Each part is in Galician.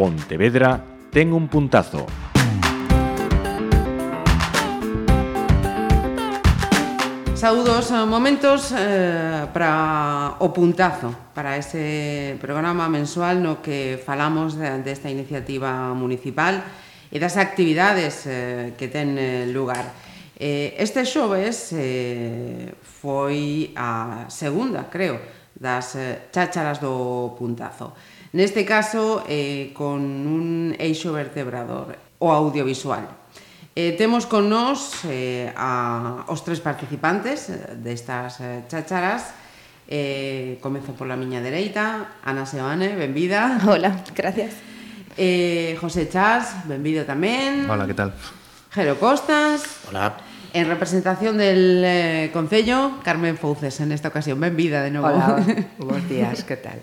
Pontevedra ten un puntazo. Saúdos eh, momentos eh, para o puntazo, para ese programa mensual no que falamos desta de, iniciativa municipal e das actividades eh, que ten eh, lugar. Eh, este xoves eh, foi a segunda, creo, das eh, chácharas do puntazo. Neste caso, eh, con un eixo vertebrador, o audiovisual. Eh, temos con nós eh, a, os tres participantes eh, destas eh, chácharas. Eh, comezo pola miña dereita, Ana Seoane, benvida. Hola, gracias. Eh, José Chas, benvido tamén. Hola, que tal? Jero Costas. Hola. En representación del eh, Concello, Carmen Fouces, en esta ocasión. Benvida de novo. Hola, buenos días, que tal?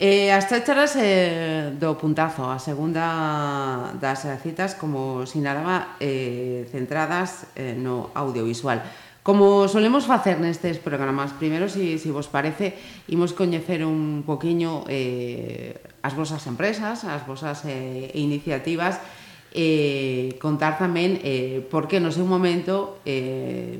Eh, as chácharas eh, do puntazo, a segunda das eh, citas, como sinalaba, eh, centradas eh, no audiovisual. Como solemos facer nestes programas, primeiro, se si, si vos parece, imos coñecer un poquinho eh, as vosas empresas, as vosas eh, iniciativas, eh, contar tamén eh, por que no seu momento eh,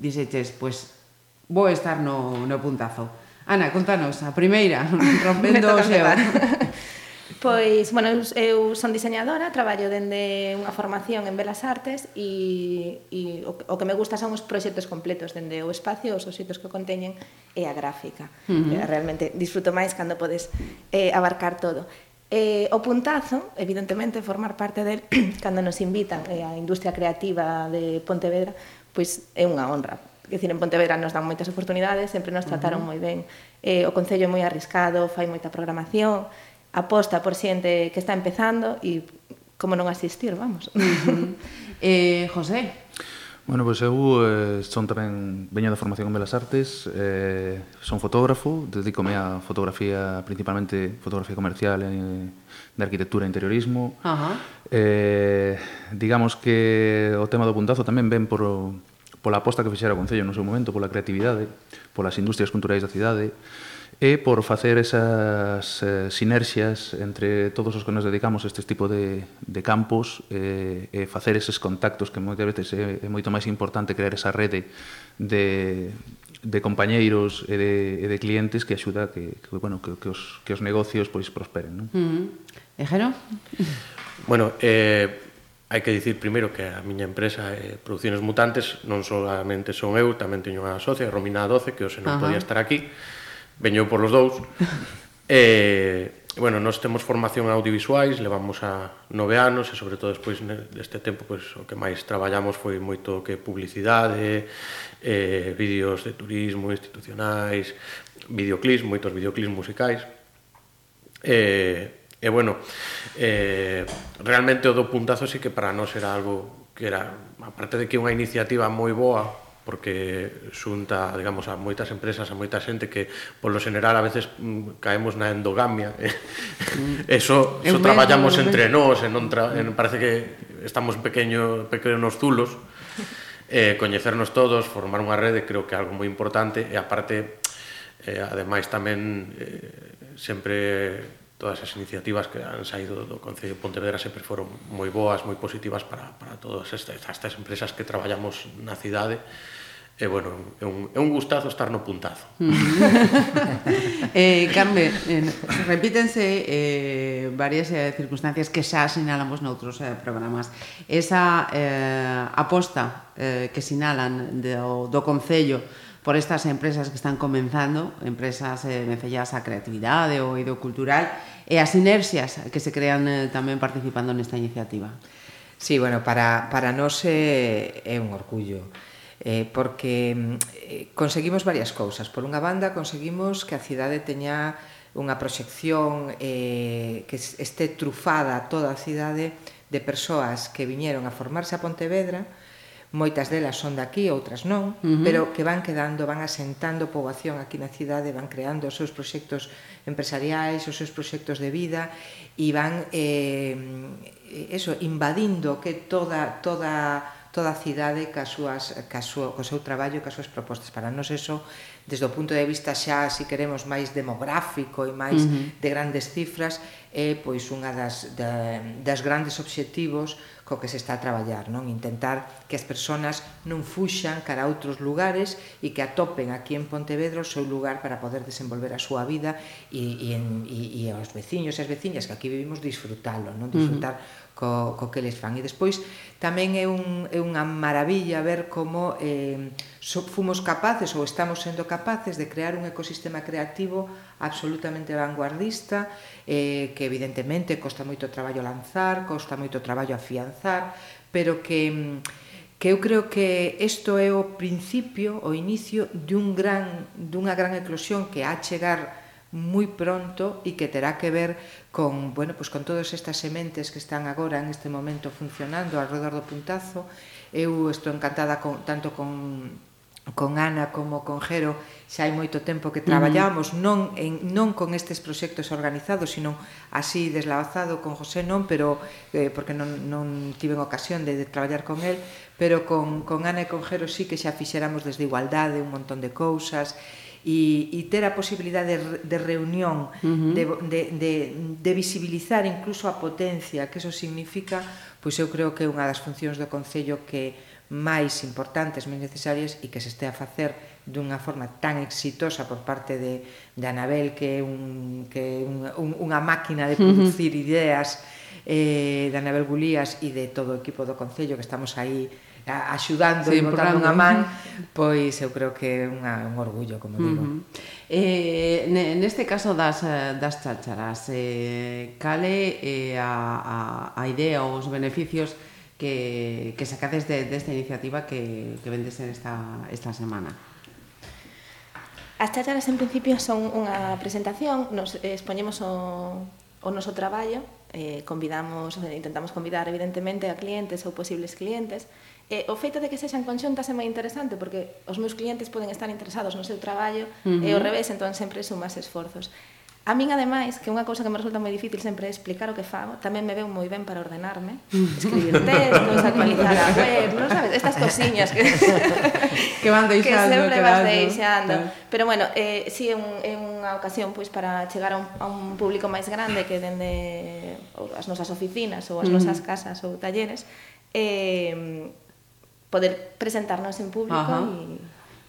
dixeches, pois, pues, vou estar no, no puntazo. Ana, contanos, a primeira, rompendo o xeo. Pois, bueno, eu son diseñadora, traballo dende unha formación en Belas Artes e, e o, o que me gusta son os proxectos completos dende o espacio, os sitios que conteñen e a gráfica. Uh eh, -huh. Realmente disfruto máis cando podes eh, abarcar todo. Eh, o puntazo, evidentemente, formar parte del cando nos invitan eh, a industria creativa de Pontevedra, pois é unha honra que decir, en Pontevedra nos dan moitas oportunidades, sempre nos trataron uh -huh. moi ben. Eh, o Concello é moi arriscado, fai moita programación, aposta por xente que está empezando e como non asistir, vamos. Uh -huh. eh, José, Bueno, pois eu eh, son tamén veño da formación en Belas Artes, eh, son fotógrafo, dedícome a fotografía, principalmente fotografía comercial eh, de arquitectura e interiorismo. Uh -huh. eh, digamos que o tema do puntazo tamén ven por, pola aposta que fixera o Concello no seu momento, pola creatividade, polas industrias culturais da cidade, e por facer esas eh, sinerxias entre todos os que nos dedicamos a este tipo de, de campos eh, e facer eses contactos que moitas veces é, é moito máis importante crear esa rede de, de compañeiros e de, e de clientes que axuda que, que, bueno, que, que, os, que os negocios pois prosperen. Non? Mm -hmm. Ejero? Bueno, eh, Hai que dicir primeiro que a miña empresa eh, é Producciones Mutantes non solamente son eu, tamén teño unha socia, Romina 12, que hoxe non Ajá. podía estar aquí. Veño por los dous. eh, bueno, nós temos formación en audiovisuais, levamos a nove anos e sobre todo despois deste tempo pois, o que máis traballamos foi moito que publicidade, eh, vídeos de turismo institucionais, videoclips, moitos videoclips musicais. Eh, E bueno, eh, realmente o do puntazo sí que para nós era algo que era, aparte de que unha iniciativa moi boa, porque xunta, digamos, a moitas empresas, a moita xente que, polo general, a veces mm, caemos na endogamia. Eh? Mm. Eso, eso en traballamos entre nós, e non tra en, parece que estamos pequeño, pequenos zulos. Eh, coñecernos todos, formar unha rede, creo que é algo moi importante, e aparte, eh, ademais tamén, eh, sempre todas as iniciativas que han saído do Concello de Pontevedra sempre foron moi boas, moi positivas para, para todas estas, estas empresas que traballamos na cidade E, bueno, é un, é un gustazo estar no puntazo. eh, Carme, eh, repítense eh, varias eh, circunstancias que xa sinalamos noutros eh, programas. Esa eh, aposta eh, que sinalan do, do Concello por estas empresas que están comenzando, empresas eh, vencelladas a creatividade ou ido cultural, e as inercias que se crean eh, tamén participando nesta iniciativa. Sí, bueno, para, para nós é, é un orgullo eh, porque mm, eh, conseguimos varias cousas. Por unha banda, conseguimos que a cidade teña unha proxección eh, que este trufada toda a cidade de persoas que viñeron a formarse a Pontevedra moitas delas son daqui, outras non, uh -huh. pero que van quedando, van asentando poboación aquí na cidade, van creando os seus proxectos empresariais, os seus proxectos de vida e van eh, eso, invadindo que toda toda toda a cidade ca súas ca súa, co seu traballo, ca súas propostas. Para nós eso desde o punto de vista xa, se si queremos, máis demográfico e máis uh -huh. de grandes cifras, é pois unha das, da, das grandes obxectivos co que se está a traballar, non? Intentar que as persoas non fuxan cara a outros lugares e que atopen aquí en Pontevedra o seu lugar para poder desenvolver a súa vida e, e, en, e, e aos veciños e as veciñas que aquí vivimos disfrutalo, non? Disfrutar uh -huh co, co que les fan. E despois tamén é, un, é unha maravilla ver como eh, so, fomos capaces ou estamos sendo capaces de crear un ecosistema creativo absolutamente vanguardista eh, que evidentemente costa moito traballo lanzar, costa moito traballo afianzar, pero que que eu creo que isto é o principio, o inicio dun gran, dunha gran eclosión que a chegar moi pronto e que terá que ver con, bueno, pues con todas estas sementes que están agora en este momento funcionando alrededor do puntazo. Eu estou encantada con, tanto con con Ana como con Jero xa hai moito tempo que traballamos non, en, non con estes proxectos organizados sino así deslavazado con José non pero eh, porque non, non tiven ocasión de, de traballar con el pero con, con Ana e con Jero sí que xa fixéramos desde igualdade un montón de cousas e, e ter a posibilidade de, de reunión, uh -huh. de, de, de, de visibilizar incluso a potencia que eso significa, pois eu creo que é unha das funcións do Concello que máis importantes, máis necesarias e que se este a facer dunha forma tan exitosa por parte de, de Anabel que é un, que un, un, unha máquina de producir uh -huh. ideas eh, de Anabel Gulías e de todo o equipo do Concello que estamos aí axudando sí, e botando unha man, pois eu creo que é unha, un orgullo, como digo. Uh -huh. eh, neste caso das, eh, das chácharas, eh, cale eh, a, a, a idea ou os beneficios que, que sacades de, desta de iniciativa que, que vendes en esta, esta semana? As chácharas en principio son unha presentación, nos eh, expoñemos o, o noso traballo, eh, convidamos, intentamos convidar evidentemente a clientes ou posibles clientes E o feito de que sexan conxuntas é moi interesante porque os meus clientes poden estar interesados no seu traballo uh -huh. e ao revés, entón sempre sumas esforzos. A min, ademais, que unha cousa que me resulta moi difícil sempre é explicar o que fago, tamén me veu moi ben para ordenarme, escribir textos, actualizar a web, non sabes? Estas cosiñas que, que van deixando. Que sempre que vas deixando. Pero bueno, eh, sí, é, un, é unha ocasión pois, para chegar a un, a un público máis grande que dende as nosas oficinas ou as nosas casas ou talleres, eh, poder presentarnos en público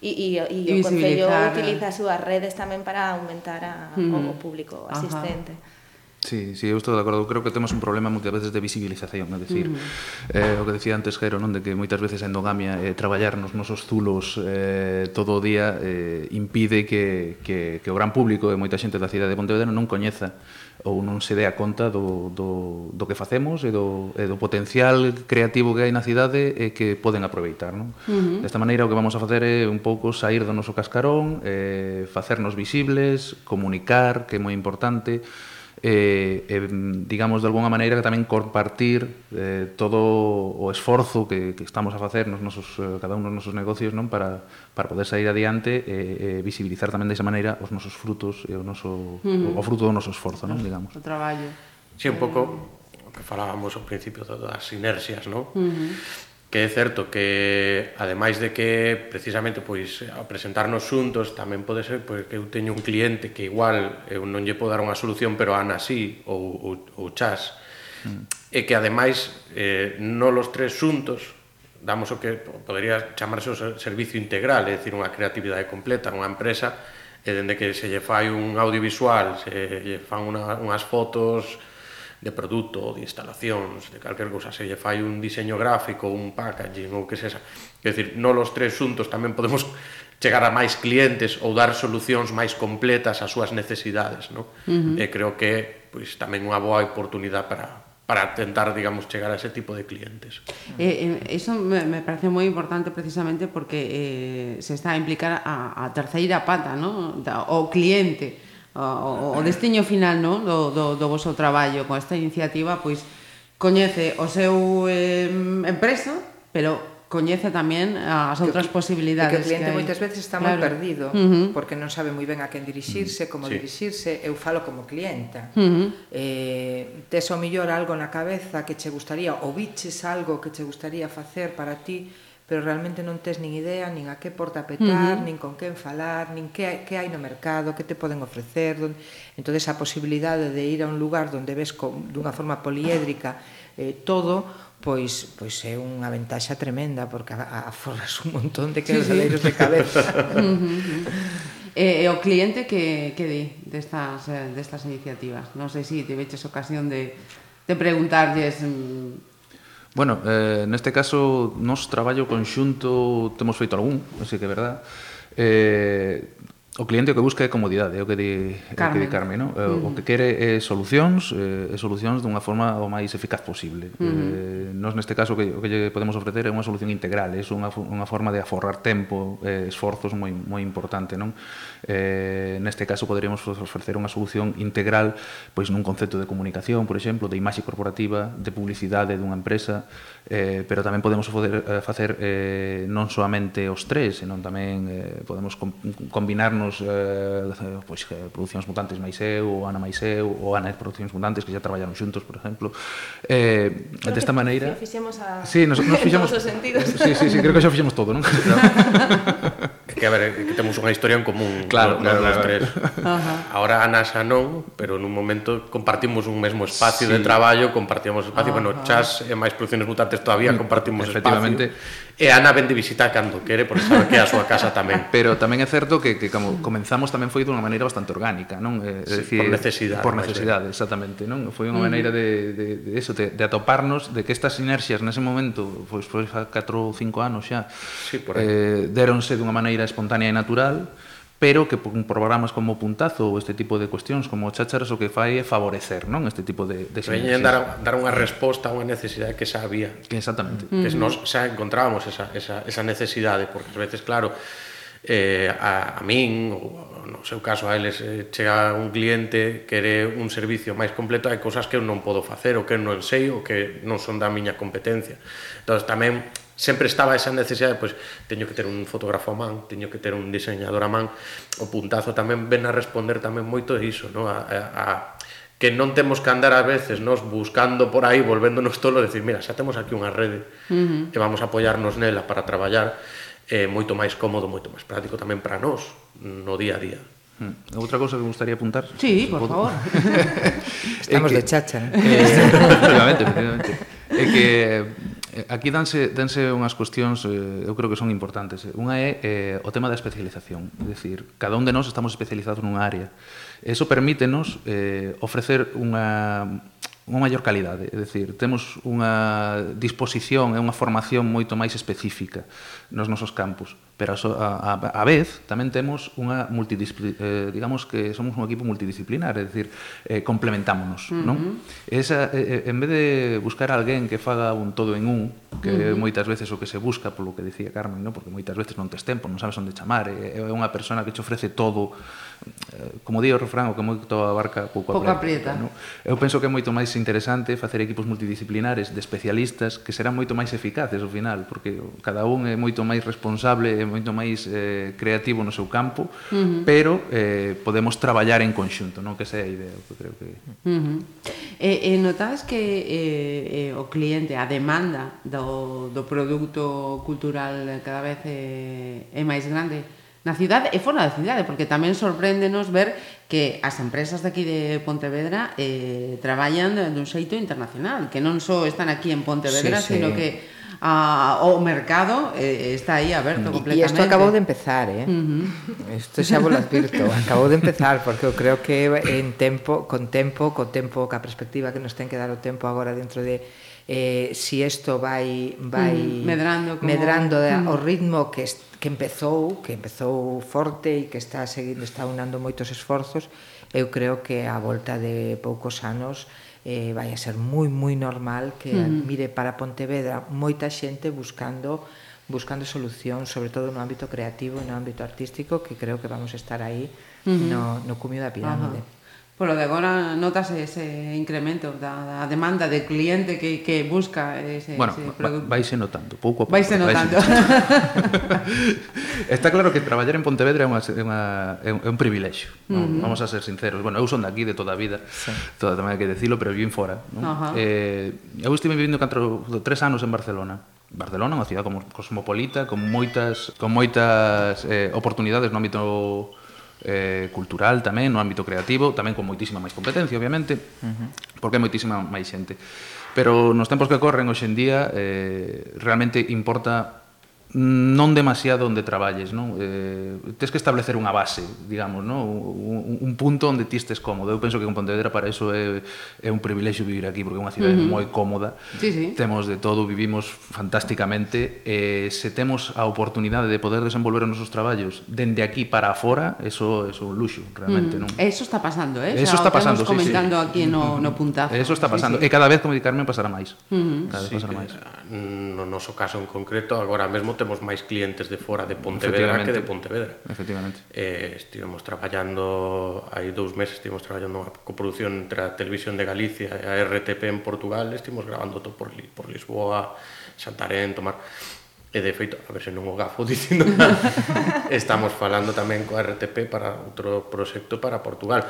y, y, y, y, y yo, utiliza sus redes también para aumentar a, público asistente. Sí, sí, eu estou de acordo. Creo que temos un problema moitas veces de visibilización, é dicir, mm. eh, o que decía antes Jero, non, de que moitas veces a endogamia, eh, traballar nos nosos zulos eh, todo o día eh, impide que, que, que o gran público e moita xente da cidade de Pontevedra non coñeza ou non se dé a conta do, do, do que facemos e do, e do potencial creativo que hai na cidade e que poden aproveitar. Non? Uh -huh. Desta maneira o que vamos a facer é un pouco sair do noso cascarón, eh, facernos visibles, comunicar, que é moi importante, Eh, e, e digamos de alguna maneira que tamén compartir eh, todo o esforzo que, que estamos a facer nos nosos, eh, cada un dos nosos negocios non para, para poder sair adiante e, e visibilizar tamén desa maneira os nosos frutos e o, noso, uh -huh. o, o fruto do noso esforzo, non, digamos. O traballo. Si, sí, un pouco o que falábamos ao principio das sinerxias, non? Uh -huh que é certo que ademais de que precisamente pois a presentarnos xuntos tamén pode ser pois, que eu teño un cliente que igual eu non lle podo dar unha solución pero Ana sí ou, ou, ou Chas mm. e que ademais eh, non los tres xuntos damos o que podería chamarse o servicio integral, é dicir, unha creatividade completa, unha empresa, e dende que se lle fai un audiovisual, se lle fan una, unhas fotos, de produto, de instalacións, de calquer cousa, se lle fai un diseño gráfico, un packaging ou que sexa. Quer decir, non os tres xuntos tamén podemos chegar a máis clientes ou dar solucións máis completas ás súas necesidades, non? Uh -huh. E creo que pois tamén unha boa oportunidade para para tentar, digamos, chegar a ese tipo de clientes. Eh, eh, eso me, me parece moi importante precisamente porque eh, se está a implicar a, a terceira pata, ¿no? Da, o cliente o, o destiño final no? Do, do, do vosso traballo con esta iniciativa pois coñece o seu eh, empresa pero coñece tamén as outras que, posibilidades que o cliente que moitas veces está claro. moi perdido uh -huh. porque non sabe moi ben a quen dirixirse como sí. dirixirse, eu falo como clienta uh -huh. eh, tes o millor algo na cabeza que che gustaría ou biches algo que che gustaría facer para ti pero realmente non tes nin idea nin a que porta petar, uh -huh. nin con quen falar, nin que que hai no mercado, que te poden ofrecer. Donde... Entón, a posibilidade de ir a un lugar onde ves con, dunha forma poliédrica eh, todo, pois pois é unha ventaxa tremenda porque aforras un montón de quebradeiros sí, sí. de cabeza. e, eh, e o cliente que que di destas eh, destas iniciativas? Non sei se si te veches ocasión de de preguntarlles mm, Bueno, eh, neste caso, nos traballo conxunto, temos feito algún, así que é verdad, eh, o cliente o que busca é comodidade, é o que di Carmen, o que di Carmen no? Eh, mm. o que quere é solucións, é solucións dunha forma o máis eficaz posible. Mm. Eh, nos neste caso o que, o que lle podemos ofrecer é unha solución integral, é unha, unha forma de aforrar tempo, eh, esforzos moi moi importante, non? Eh, neste caso poderíamos ofrecer unha solución integral pois nun concepto de comunicación, por exemplo, de imaxe corporativa, de publicidade dunha empresa, eh, pero tamén podemos poder, eh, facer eh, non soamente os tres, senón tamén eh, podemos com, combinar anos eh, pois, eh, Producións Mutantes máis eu, ou Ana máis eu, ou Ana e Producións Mutantes, que xa traballaron xuntos, por exemplo. Eh, creo desta maneira... fixemos a... Sí, nos, nos fixemos... sentidos. Sí, sí, sí, creo que xa fixemos todo, non? Que, a ver, que temos unha historia en común. Claro, no, claro, no, claro. Tres. Ajá. Ahora Ana xa non, pero nun momento compartimos un mesmo espacio sí. de traballo, compartíamos espacio, Ajá. bueno, Chas e máis Producións Mutantes todavía mm, compartimos Efectivamente, espacio e Ana vende visitar cando quere porque sabe que é a súa casa tamén. Pero tamén é certo que, que como comenzamos tamén foi dunha maneira bastante orgánica, non? Eh, é, sí, decir, por necesidade. Por necesidade, exactamente, non? Foi unha maneira de, de, de eso, de, de atoparnos de que estas sinerxias nese momento, pois, pois 4 ou 5 anos xa, sí, eh, deronse dunha maneira espontánea e natural, pero que con programas como Puntazo ou este tipo de cuestións como Chácharas o que fai é favorecer non este tipo de, de Veñen dar, dar unha resposta a unha necesidade que xa había. Que exactamente. Mm -hmm. que nos xa encontrábamos esa, esa, esa necesidade porque ás veces claro eh, a, a min ou no seu caso a eles eh, chega un cliente quere un servicio máis completo hai cousas que eu non podo facer ou que non sei ou que non son da miña competencia. Entón tamén sempre estaba esa necesidade, pois teño que ter un fotógrafo a man, teño que ter un diseñador a man, o puntazo tamén ven a responder tamén moito iso, no? a, a, a que non temos que andar a veces nos buscando por aí, volvéndonos tolo, decir, mira, xa temos aquí unha rede uh -huh. e vamos a apoiarnos nela para traballar eh, moito máis cómodo, moito máis práctico tamén para nós no día a día. Hmm. Outra cousa que me gustaría apuntar Sí, por favor Estamos que, de chacha eh, Efectivamente, efectivamente É eh que Eh, aquí danse, danse unhas cuestións, eh, eu creo que son importantes. Unha é eh, o tema da especialización. É dicir, cada un de nós estamos especializados nunha área. Eso permítenos eh, ofrecer unha, unha maior calidade, é dicir, temos unha disposición e unha formación moito máis específica nos nosos campus pero a, a, a vez tamén temos unha multidisciplina, eh, digamos que somos un equipo multidisciplinar, é dicir, eh, complementámonos, uh -huh. non? Esa, eh, en vez de buscar alguén que faga un todo en un, que uh -huh. moitas veces o que se busca, polo que dicía Carmen, non? porque moitas veces non tes tempo, non sabes onde chamar, é, é unha persona que te ofrece todo, eh, como di o refrán, o que moito abarca pouco, pouco aprieta. aprieta. Eu penso que é moito máis interesante facer equipos multidisciplinares de especialistas que serán moito máis eficaces ao final, porque cada un é moito máis responsable moito máis eh, creativo no seu campo, uh -huh. pero eh, podemos traballar en conxunto, non que sea a idea, que creo que... Uh -huh. E, e notas que eh, eh, o cliente, a demanda do, do produto cultural cada vez eh, é máis grande? na cidade e fora da cidade, porque tamén sorpréndenos ver que as empresas daqui de Pontevedra eh, traballan dun xeito internacional, que non só están aquí en Pontevedra, sí, sí. sino que a, o mercado eh, está aí aberto completamente. E isto acabou de empezar, eh? Uh -huh. Isto xa vos advirto, acabou de empezar porque eu creo que en tempo, con tempo, co tempo, ca perspectiva que nos ten que dar o tempo agora dentro de eh, si isto vai vai mm, medrando, como... medrando mm. o ritmo que que empezou, que empezou forte e que está seguindo, está unando moitos esforzos, eu creo que a volta de poucos anos eh, vai a ser moi moi normal que mm. mire para Pontevedra moita xente buscando buscando solucións, sobre todo no ámbito creativo e no ámbito artístico, que creo que vamos a estar aí uh -huh. no, no cumio da pirámide. Uh -huh polo de agora notas ese incremento da, da demanda de cliente que, que busca ese, bueno, ese produto. Vaise notando, pouco a pouco. Vaise notando. Está claro que traballar en Pontevedra é, unha, é, unha, é un privilexio, non? Uh -huh. vamos a ser sinceros. Bueno, eu son de aquí de toda a vida, sí. toda tamén hai que decirlo, pero vim fora. Non? Uh -huh. eh, eu estive vivindo catro, tres anos en Barcelona. Barcelona é unha cidade como cosmopolita, con moitas, con moitas eh, oportunidades no ámbito eh, cultural tamén, no ámbito creativo, tamén con moitísima máis competencia, obviamente, uh -huh. porque hai moitísima máis xente. Pero nos tempos que corren hoxendía eh, realmente importa non demasiado onde traballes, non? Eh, tes que establecer unha base, digamos, non? Un, un punto onde ti estes cómodo. Eu penso que con Pontevedra para iso é, é un privilexio vivir aquí, porque é unha cidade uh -huh. moi cómoda. Sí, sí. Temos de todo, vivimos fantásticamente. Eh, se temos a oportunidade de poder desenvolver os nosos traballos dende aquí para afora, eso é un luxo, realmente, uh -huh. non? Eso está pasando, eh? Eso o sea, está pasando, sí, comentando sí. aquí no, no puntazo. Eso está pasando. Sí, sí. E cada vez, como di Carmen, pasará máis. Uh -huh. Cada vez sí, pasará máis. No noso caso en concreto, agora mesmo temos máis clientes de fora de Pontevedra que de Pontevedra. Efectivamente. Eh, estivemos traballando, hai dous meses estivemos traballando unha coproducción entre a Televisión de Galicia e a RTP en Portugal, estivemos grabando todo por, por Lisboa, Santarén, Tomar... E de feito, a ver se non o gafo dicindo nada, estamos falando tamén coa RTP para outro proxecto para Portugal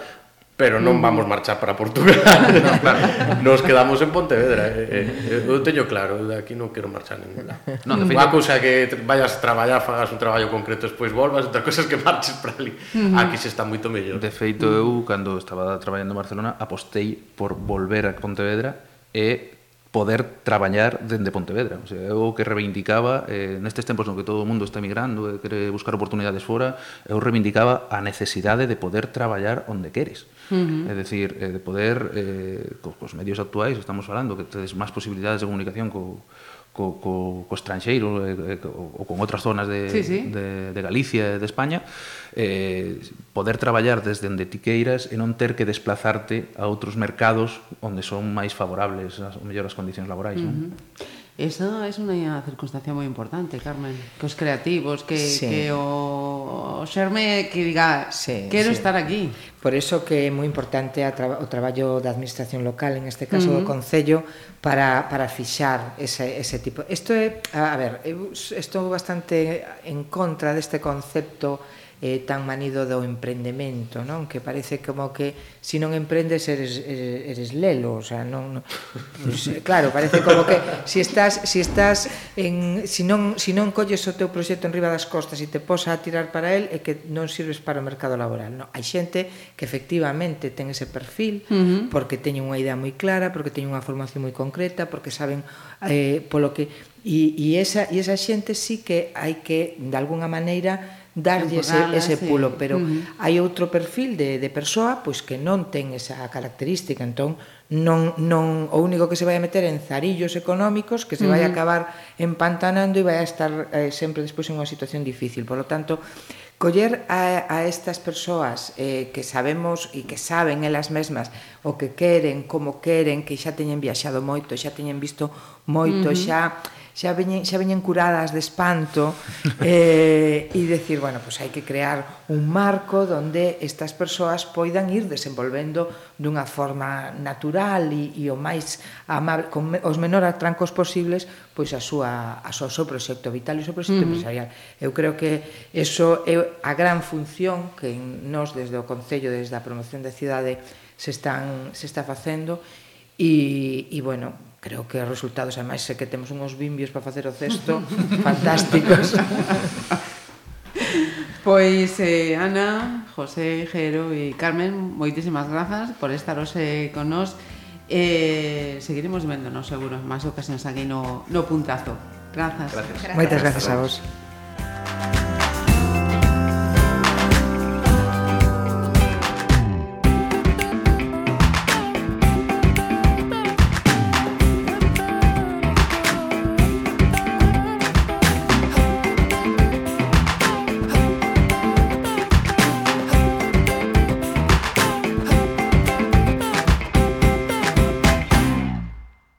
pero non vamos marchar para Portugal. no, claro. Nos quedamos en Pontevedra. Eh, eh, eh eu teño claro, eu de aquí non quero marchar en ningún lado. No, de Unha cousa que vayas a traballar, fagas un traballo concreto, despois volvas, outra cousa que marches para ali. Aquí se está moito mellor. De feito, eu, cando estaba traballando en Barcelona, apostei por volver a Pontevedra e poder traballar dende Pontevedra. O sea, eu que reivindicaba eh, nestes tempos no que todo o mundo está emigrando e quere buscar oportunidades fora, eu reivindicaba a necesidade de poder traballar onde queres. Uh -huh. É dicir, eh, de poder, eh, co, cos medios actuais, estamos falando, que tedes máis posibilidades de comunicación co, co, co, co estranxeiro eh, eh ou con outras zonas de, sí, sí. de, de Galicia e de España eh, poder traballar desde onde ti queiras e non ter que desplazarte a outros mercados onde son máis favorables as, ou mellor as condicións laborais uh -huh. non? Esa é es unha circunstancia moi importante, Carmen, que os creativos, que, sí. que o o xerme que diga, sí, quero sí. estar aquí. Por eso que é moi importante a tra o traballo da administración local, en este caso uh -huh. do Concello, para, para fixar ese, ese tipo. Isto é, a ver, eu estou bastante en contra deste concepto eh, tan manido do emprendemento, non? Que parece como que se si non emprendes eres, eres, eres lelo, o sea, non, non pues, eh, claro, parece como que se si estás se si estás en se si non se si non colles o teu proxecto en riba das costas e te posas a tirar para el é que non sirves para o mercado laboral, non? Hai xente que efectivamente ten ese perfil uh -huh. porque teñen unha idea moi clara, porque teñen unha formación moi concreta, porque saben eh polo que e, e esa e esa xente sí que hai que de alguna maneira darlle ese, ese pulo, sí. pero uh -huh. hai outro perfil de, de persoa pois que non ten esa característica, entón non, non, o único que se vai a meter en zarillos económicos que se vai a acabar empantanando e vai a estar eh, sempre despois en unha situación difícil. Por lo tanto, coller a, a estas persoas eh, que sabemos e que saben elas mesmas o que queren, como queren, que xa teñen viaxado moito, xa teñen visto moito, uh -huh. xa xa veñen, xa veñen curadas de espanto eh, e decir, bueno, pois pues hai que crear un marco donde estas persoas poidan ir desenvolvendo dunha forma natural e, e o máis amable, con os menor atrancos posibles, pois a súa, a súa, o seu proxecto vital e o seu proxecto uh -huh. empresarial. Eu creo que eso é a gran función que nos desde o Concello, desde a promoción da cidade, se, están, se está facendo e, e bueno, creo que os resultados, ademais, é que temos unhos bimbios para facer o cesto fantásticos. Pois, eh, Ana, José, Jero e Carmen, moitísimas grazas por estar hoxe con nós. Eh, seguiremos vendonos, seguro, máis ocasións aquí no, no puntazo. Grazas. Gracias. gracias. Moitas grazas a vos.